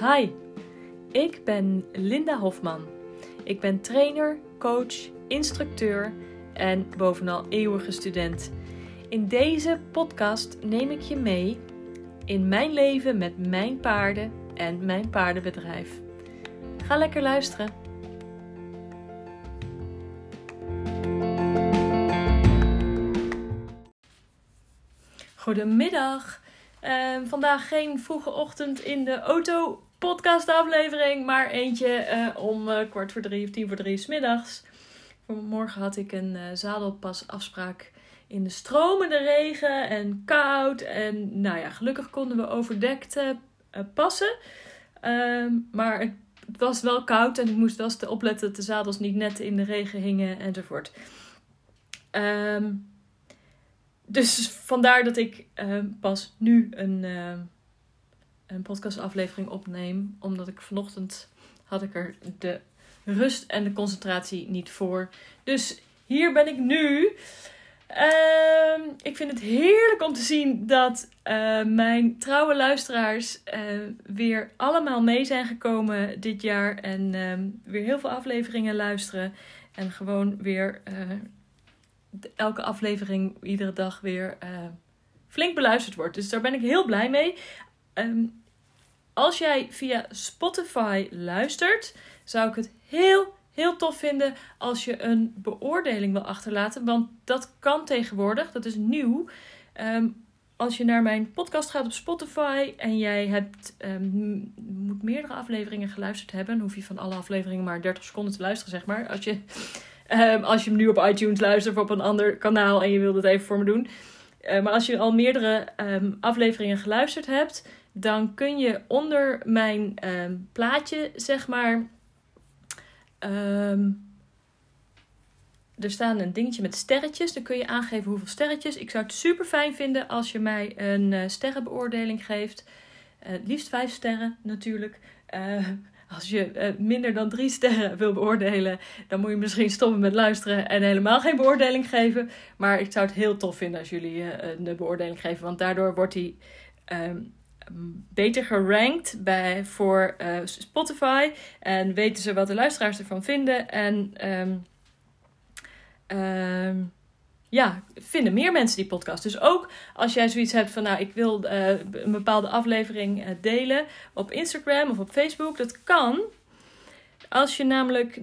Hi, ik ben Linda Hofman. Ik ben trainer, coach, instructeur en bovenal eeuwige student. In deze podcast neem ik je mee in mijn leven met mijn paarden en mijn paardenbedrijf. Ga lekker luisteren. Goedemiddag. Uh, vandaag geen vroege ochtend in de auto podcast aflevering, maar eentje uh, om uh, kwart voor drie of tien voor drie middags. Morgen had ik een uh, zadelpasafspraak in de stromende regen en koud. En nou ja, gelukkig konden we overdekt passen. Ehm, maar het was wel koud en ik moest wel opletten dat de zadels niet net in de regen hingen enzovoort. Um, dus vandaar dat ik uh, pas nu een, uh, een podcastaflevering opneem. Omdat ik vanochtend had ik er de rust en de concentratie niet voor. Dus hier ben ik nu. Uh, ik vind het heerlijk om te zien dat uh, mijn trouwe luisteraars weer allemaal mee zijn gekomen dit jaar. En ehm, weer heel veel afleveringen luisteren. En gewoon weer elke aflevering iedere dag weer flink beluisterd wordt. Dus daar ben ik heel blij mee. Um, als jij via Spotify luistert, zou ik het heel, heel tof vinden als je een beoordeling wil achterlaten. Want dat kan tegenwoordig, dat is nieuw. Um, als je naar mijn podcast gaat op Spotify en jij hebt, um, moet meerdere afleveringen geluisterd hebben, hoef je van alle afleveringen maar 30 seconden te luisteren, zeg maar. Als je Um, als je hem nu op iTunes luistert of op een ander kanaal en je wilt het even voor me doen. Uh, maar als je al meerdere afleveringen geluisterd hebt, dan kun je onder mijn um, plaatje, zeg maar. er staan een dingetje met sterretjes. Dan kun je aangeven hoeveel sterretjes. Ik zou het super fijn vinden als je mij een uh, sterrenbeoordeling geeft. Uh, liefst vijf sterren natuurlijk. Uh, als je minder dan drie sterren wil beoordelen, dan moet je misschien stoppen met luisteren en helemaal geen beoordeling geven. Maar ik zou het heel tof vinden als jullie een beoordeling geven, want daardoor wordt hij um, beter gerankt bij, voor uh, Spotify. En weten ze wat de luisteraars ervan vinden. En um, um, ja, vinden meer mensen die podcast. Dus ook als jij zoiets hebt van, nou, ik wil uh, een bepaalde aflevering uh, delen op Instagram of op Facebook, dat kan. Als je namelijk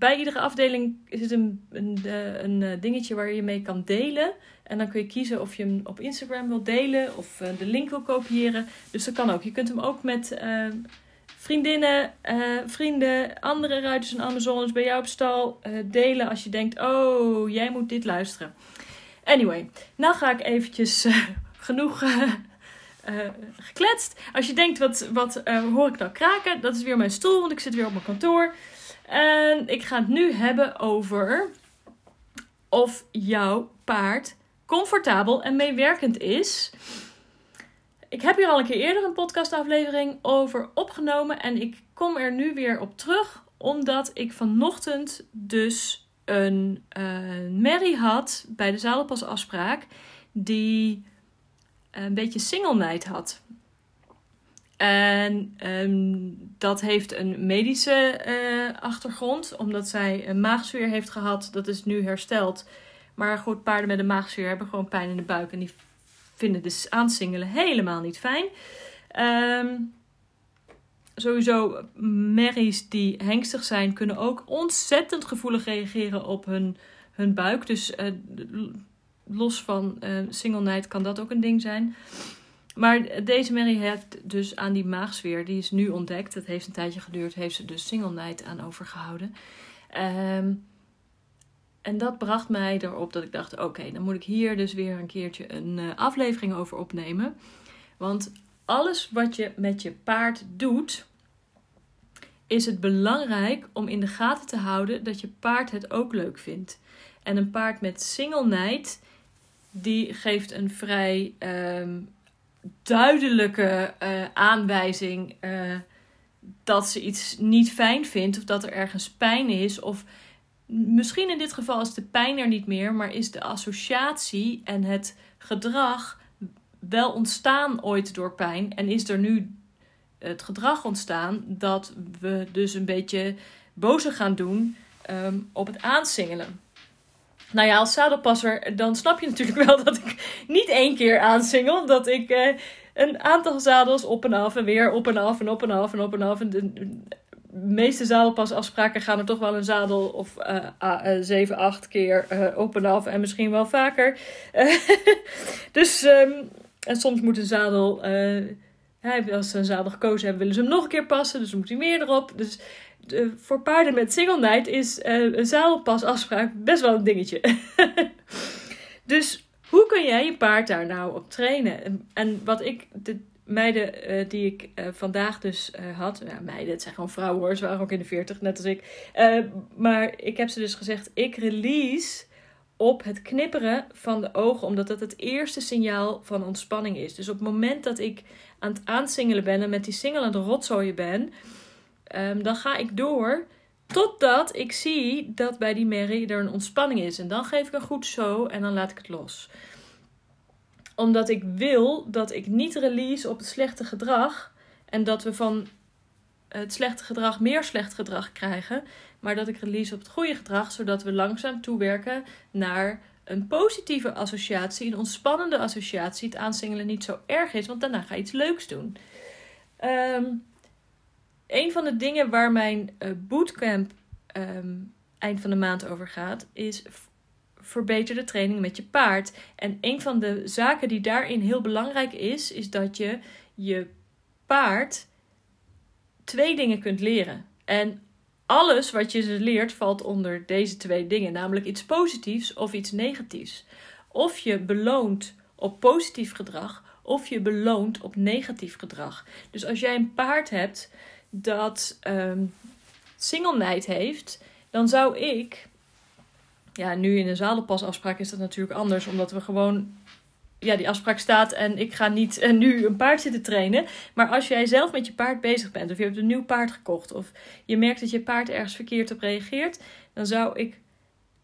bij iedere afdeling is een, een, een, eh, dingetje waar je mee kan delen. En dan kun je kiezen of je hem op Instagram wil delen of de link wil kopiëren. Dus dat kan ook. Je kunt hem ook met vriendinnen, uh, vrienden, andere ruiters en Amazones bij jou op stal uh, delen als je denkt, oh, jij moet dit luisteren. Anyway, nou ga ik eventjes uh, genoeg gekletst. Als je denkt, wat, wat hoor ik nou kraken? Dat is weer mijn stoel, want ik zit weer op mijn kantoor. En ik ga het nu hebben over of jouw paard comfortabel en meewerkend is ik heb hier al een keer eerder een podcastaflevering over opgenomen. En ik kom er nu weer op terug. Omdat ik vanochtend dus een uh, merrie had bij de zadelpasafspraak. Die een beetje single night had. En um, dat heeft een medische uh, achtergrond. Omdat zij een maagzuur heeft gehad. Dat is nu hersteld. Maar goed, paarden met een maagzuur hebben gewoon pijn in de buik. En die vinden dus aansingelen helemaal niet fijn. Um, sowieso, merries die hengstig zijn, kunnen ook ontzettend gevoelig reageren op hun, hun buik. Dus uh, los van uh, single night kan dat ook een ding zijn. Maar deze merrie heeft dus aan die maagsfeer, die is nu ontdekt. Dat heeft een tijdje geduurd, heeft ze dus single night aan overgehouden. Um, en dat bracht mij erop dat ik dacht: oké, dan moet ik hier dus weer een keertje een uh, aflevering over opnemen. Want alles wat je met je paard doet, is het belangrijk om in de gaten te houden dat je paard het ook leuk vindt. En een paard met single night, die geeft een vrij um, duidelijke uh, aanwijzing uh, dat ze iets niet fijn vindt, of dat er ergens pijn is, of misschien in dit geval is de pijn er niet meer, maar is de associatie en het gedrag wel ontstaan ooit door pijn en is er nu het gedrag ontstaan dat we dus een beetje bozer gaan doen ehm, op het aansingelen. Nou ja, als zadelpasser, dan snap je natuurlijk wel dat ik niet één keer aansingel. Dat ik eh, een aantal zadels op en af en weer op en af en op en af en op en af. De, meeste zadelpasafspraken gaan er toch wel een zadel of uh, 7, 8 keer uh, op en af. En misschien wel vaker. dus, um, en soms moet een zadel... Als ze een zadel gekozen hebben, willen ze hem nog een keer passen. Dus dan moet hij meer erop. Dus voor paarden met single is uh, een zadelpasafspraak best wel een dingetje. dus hoe kun jij je paard daar nou op trainen? En, wat ik, de meiden uh, die ik vandaag dus had, ja, meiden, het zijn gewoon vrouwen hoor, ze waren ook in de 40, net als ik. maar ik heb ze dus gezegd, ik release op het knipperen van de ogen, omdat dat het eerste signaal van ontspanning is. Dus op het moment dat ik aan het aansingelen ben en met die single aan de rotzooien ben, um, dan ga ik door totdat ik zie dat bij die merrie er een ontspanning is. En dan geef ik een goed zo en dan laat ik het los. Omdat ik wil dat ik niet release op het slechte gedrag en dat we van het slechte gedrag meer slecht gedrag krijgen, maar dat ik release op het goede gedrag, zodat we langzaam toewerken naar een positieve associatie, een ontspannende associatie, het aansingelen niet zo erg is, want daarna ga je iets leuks doen. Um, een van de dingen waar mijn uh, bootcamp um, eind van de maand over gaat, is verbeter de training met je paard. En een van de zaken die daarin heel belangrijk is, is dat je je paard twee dingen kunt leren. En alles wat je ze leert valt onder deze twee dingen, namelijk iets positiefs of iets negatiefs. Of je beloont op positief gedrag, of je beloont op negatief gedrag. Dus als jij een paard hebt dat um, single night heeft, dan zou ik. Ja, nu in een zadelpasafspraak is dat natuurlijk anders, omdat we gewoon. Ja, die afspraak staat en ik ga niet en nu een paard zitten trainen. Maar als jij zelf met je paard bezig bent, of je hebt een nieuw paard gekocht, of je merkt dat je paard ergens verkeerd op reageert, dan zou ik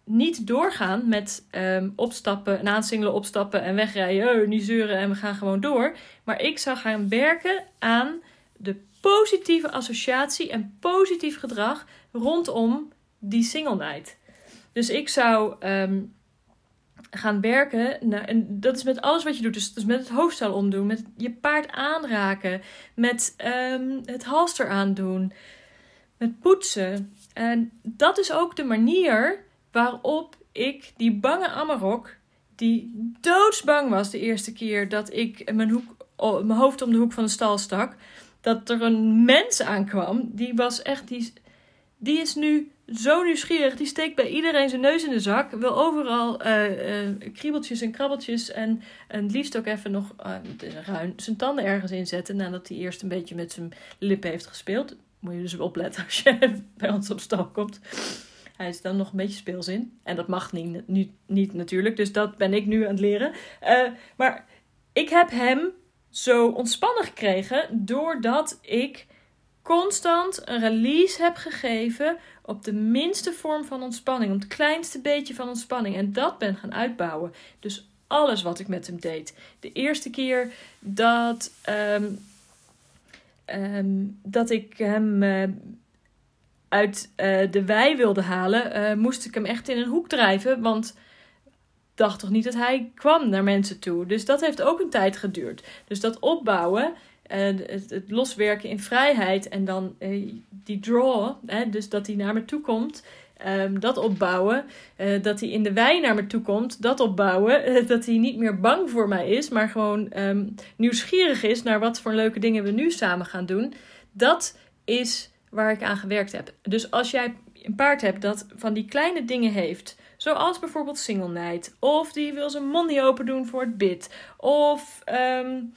niet doorgaan met um, opstappen en aansingelen, opstappen en wegrijden. Oh, niet zeuren en we gaan gewoon door. Maar ik zou gaan werken aan de positieve associatie en positief gedrag rondom die single night. Dus ik zou um, gaan werken. Nou, en dat is met alles wat je doet. Dus, met het hoofdstel omdoen, met je paard aanraken, met um, het halster aandoen, met poetsen. En dat is ook de manier waarop ik die bange Amarok, die doodsbang was de eerste keer dat ik mijn, hoek, mijn hoofd om de hoek van de stal stak dat er een mens aankwam. Die was echt. Die, die is nu zo nieuwsgierig. Die steekt bij iedereen zijn neus in de zak. Wil overal uh, uh, kriebeltjes en krabbeltjes. En, en liefst ook even nog uh, zijn tanden ergens inzetten. Nadat hij eerst een beetje met zijn lippen heeft gespeeld. Moet je dus opletten als je bij ons op stal komt. Hij is dan nog een beetje speels in. En dat mag niet, niet, niet natuurlijk. Dus dat ben ik nu aan het leren. maar ik heb hem zo ontspannen gekregen doordat ik constant een release heb gegeven op de minste vorm van ontspanning, op het kleinste beetje van ontspanning en dat ben gaan uitbouwen. Dus alles wat ik met hem deed. De eerste keer dat, um, um, dat ik hem uh, uit uh, de wei wilde halen, uh, moest ik hem echt in een hoek drijven, want dacht toch niet dat hij kwam naar mensen toe. Dus dat heeft ook een tijd geduurd. Dus dat opbouwen, uh, het, loswerken in vrijheid en dan uh, die draw, dus dat hij naar me toe komt. Um, dat opbouwen. Uh, dat hij in de wei naar me toe komt. Dat opbouwen. dat hij niet meer bang voor mij is. Maar gewoon um, nieuwsgierig is naar wat voor leuke dingen we nu samen gaan doen. Dat is waar ik aan gewerkt heb. Dus als jij een paard hebt dat van die kleine dingen heeft. Zoals bijvoorbeeld single night. Of die wil zijn mond niet open doen voor het bid. Of um,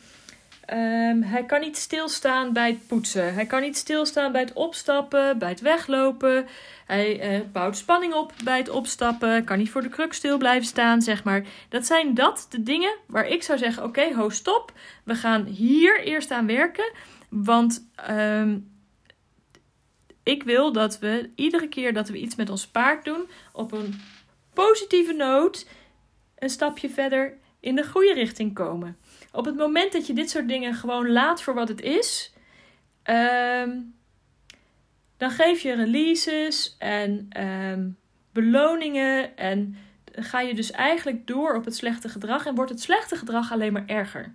um, hij kan niet stilstaan bij het poetsen. Hij kan niet stilstaan bij het opstappen, bij het weglopen. Hij uh, bouwt spanning op bij het opstappen. Kan niet voor de kruk stil blijven staan, zeg maar. Dat zijn dat de dingen waar ik zou zeggen: oké, okay, ho, stop. We gaan hier eerst aan werken. Want um, ik wil dat we iedere keer dat we iets met ons paard doen, op een positieve noot een stapje verder in de goede richting komen. Op het moment dat je dit soort dingen gewoon laat voor wat het is, ehm, dan geef je releases en ehm, beloningen. En ga je dus eigenlijk door op het slechte gedrag. En wordt het slechte gedrag alleen maar erger.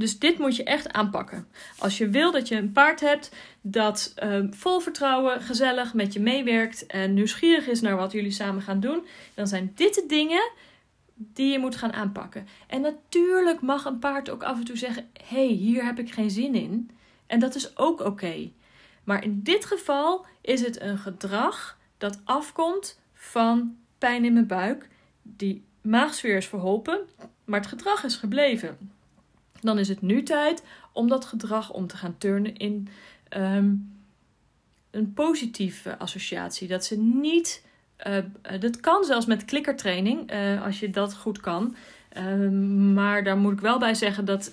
Dus dit moet je echt aanpakken. Als je wil dat je een paard hebt dat ehm, vol vertrouwen, gezellig met je meewerkt en nieuwsgierig is naar wat jullie samen gaan doen, dan zijn dit de dingen die je moet gaan aanpakken. En natuurlijk mag een paard ook af en toe zeggen: hey, hier heb ik geen zin in. En dat is ook oké. Maar in dit geval is het een gedrag dat afkomt van pijn in mijn buik. Die maagsfeer is verholpen, maar het gedrag is gebleven. Dan is het nu tijd om dat gedrag om te gaan turnen in ehm, een positieve associatie. Dat ze niet. Uh, dat kan zelfs met klikkertraining, uh, als je dat goed kan. Ehm, maar daar moet ik wel bij zeggen dat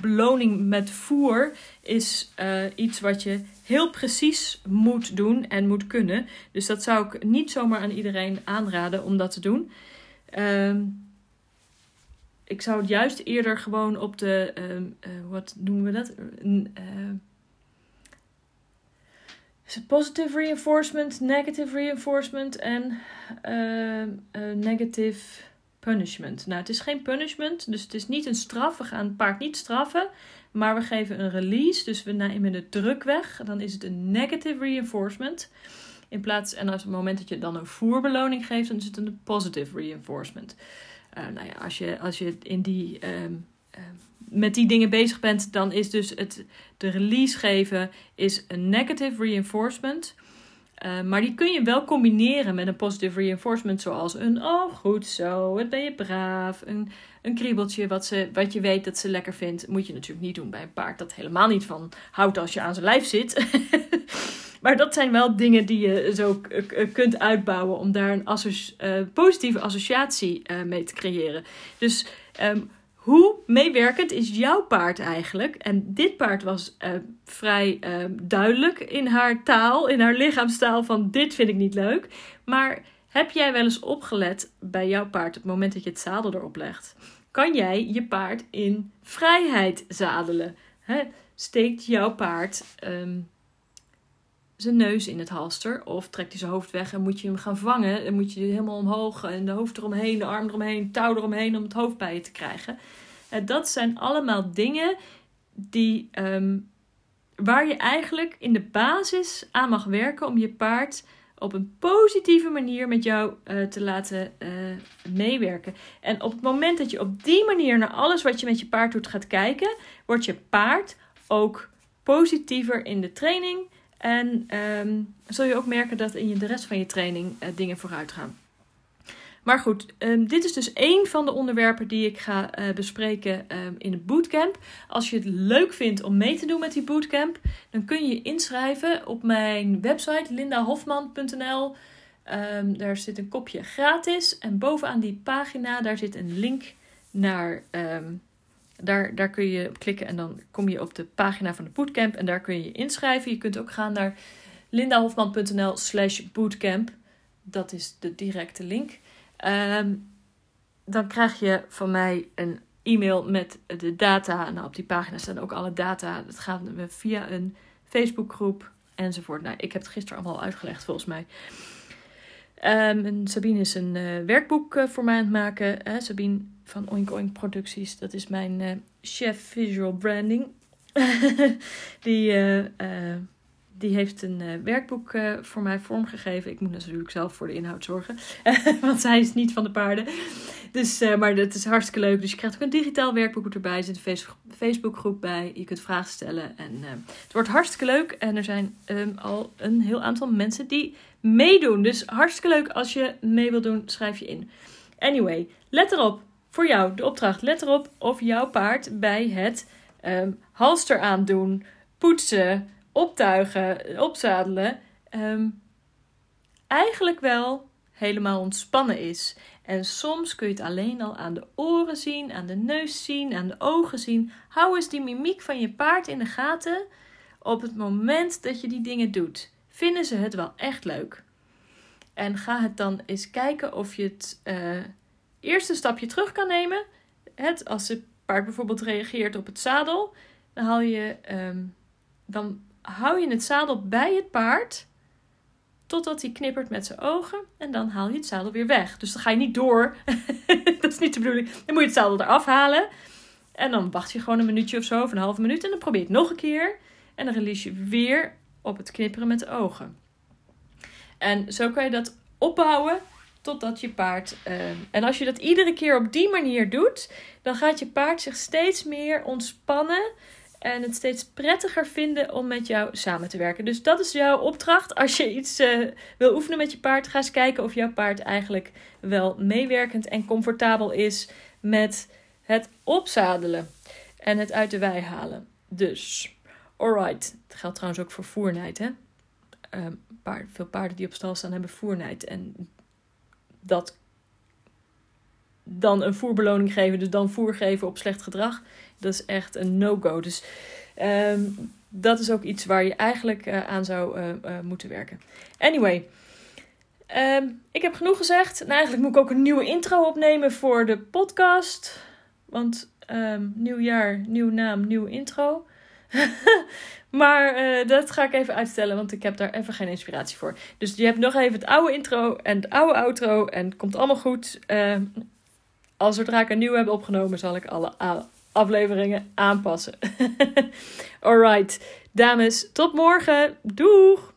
beloning met voer is iets wat je heel precies moet doen en moet kunnen. Dus dat zou ik niet zomaar aan iedereen aanraden om dat te doen. Um, ik zou het juist eerder gewoon op de, uh, wat noemen we dat? Uh, positive reinforcement, negative reinforcement en uh, negative punishment. Nou, het is geen punishment, dus het is niet een straf. We gaan het paard niet straffen, maar we geven een release. Dus we nemen de druk weg. Dan is het een negative reinforcement. In plaats, en als het moment dat je dan een voerbeloning geeft, dan is het een positive reinforcement. Uh, nou ja, als je, als je in die, uh, met die dingen bezig bent, dan is dus het de release geven is een negative reinforcement. Uh, maar die kun je wel combineren met een positive reinforcement, zoals een oh goed zo, wat ben je braaf, een, een kriebeltje wat, ze, wat je weet dat ze lekker vindt. Moet je natuurlijk niet doen bij een paard dat helemaal niet van houdt als je aan zijn lijf zit. Maar dat zijn wel dingen die je zo kunt uitbouwen om daar een uh, positieve associatie uh, mee te creëren. Dus um, hoe meewerkend is jouw paard eigenlijk? En dit paard was uh, vrij ehm, duidelijk in haar taal, in haar lichaamstaal van dit vind ik niet leuk. Maar heb jij wel eens opgelet bij jouw paard op het moment dat je het zadel erop legt? Kan jij je paard in vrijheid zadelen? He, steekt jouw paard um, zijn neus in het halster. Of trekt hij zijn hoofd weg en moet je hem gaan vangen. Dan moet je helemaal omhoog en de hoofd eromheen, de arm eromheen, touw eromheen om het hoofd bij je te krijgen. En dat zijn allemaal dingen die, um, waar je eigenlijk in de basis aan mag werken om je paard op een positieve manier met jou uh, te laten uh, meewerken. En op het moment dat je op die manier naar alles wat je met je paard doet gaat kijken, wordt je paard ook positiever in de training en um, zul je ook merken dat in de rest van je training uh, dingen vooruit gaan. Maar goed, um, dit is dus één van de onderwerpen die ik ga uh, bespreken um, in het bootcamp. Als je het leuk vindt om mee te doen met die bootcamp, dan kun je je inschrijven op mijn website lindahofman.nl. Daar zit een kopje gratis en bovenaan die pagina daar zit een link naar daar, daar kun je klikken en dan kom je op de pagina van de bootcamp en daar kun je je inschrijven. Je kunt ook gaan naar lindahofman.nl slash bootcamp. Dat is de directe link. Ehm, dan krijg je van mij een e-mail met de data. Nou, op die pagina staan ook alle data. Dat gaan we via een Facebookgroep enzovoort. Nou, ik heb het gisteren allemaal uitgelegd volgens mij. En Sabine is een uh, werkboek uh, voor mij aan het maken. Sabine van Oink Oink Producties. Dat is mijn uh, chef visual branding. die, die heeft een werkboek voor mij vormgegeven. Ik moet natuurlijk zelf voor de inhoud zorgen. want zij is niet van de paarden. Dus, maar dat is hartstikke leuk. Dus je krijgt ook een digitaal werkboek erbij. Er zit een Facebookgroep bij. Je kunt vragen stellen. En het wordt hartstikke leuk. En er zijn um, al een heel aantal mensen die meedoen. Dus hartstikke leuk als je mee wilt doen, schrijf je in. Anyway, let erop. Voor jou de opdracht. Let erop of jouw paard bij het um, halster aandoen, poetsen, optuigen, opzadelen. Um, eigenlijk wel helemaal ontspannen is. En soms kun je het alleen al aan de oren zien, aan de neus zien, aan de ogen zien. Hou eens die mimiek van je paard in de gaten op het moment dat je die dingen doet vinden ze het wel echt leuk. En ga het dan eens kijken of je het uh, eerste stapje terug kan nemen. Het, als het paard bijvoorbeeld reageert op het zadel. Dan haal je, ehm, dan hou je het zadel bij het paard totdat hij knippert met zijn ogen en dan haal je het zadel weer weg. Dus dan ga je niet door. dat is niet de bedoeling. Dan moet je het zadel eraf halen en dan wacht je gewoon een minuutje of zo, of een halve minuut en dan probeer je het nog een keer en dan release je weer op het knipperen met de ogen. En zo kan je dat opbouwen totdat je paard. Uh, en als je dat iedere keer op die manier doet, dan gaat je paard zich steeds meer ontspannen. En het steeds prettiger vinden om met jou samen te werken. Dus dat is jouw opdracht. Als je iets uh, wil oefenen met je paard, ga eens kijken of jouw paard eigenlijk wel meewerkend en comfortabel is met het opzadelen en het uit de wei halen. Dus, alright. Dat geldt trouwens ook voor voernijd, hè? Paard, veel paarden die op stal staan hebben voernijd. En dat dan een voerbeloning geven, dus dan voer geven op slecht gedrag, dat is echt een no-go. Dus um, dat is ook iets waar je eigenlijk uh, aan zou uh, uh, moeten werken. Anyway, um, ik heb genoeg gezegd. Nou, eigenlijk moet ik ook een nieuwe intro opnemen voor de podcast. Want um, nieuw jaar, nieuw naam, nieuwe intro. maar uh, dat ga ik even uitstellen, want ik heb daar even geen inspiratie voor. Dus je hebt nog even het oude intro en het oude outro. En het komt allemaal goed. Uh, als zodra ik een nieuw heb opgenomen, zal ik alle afleveringen aanpassen. Alright, dames, tot morgen. Doeg!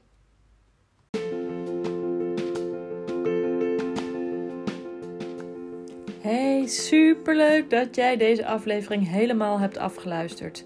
Hey, superleuk dat jij deze aflevering helemaal hebt afgeluisterd.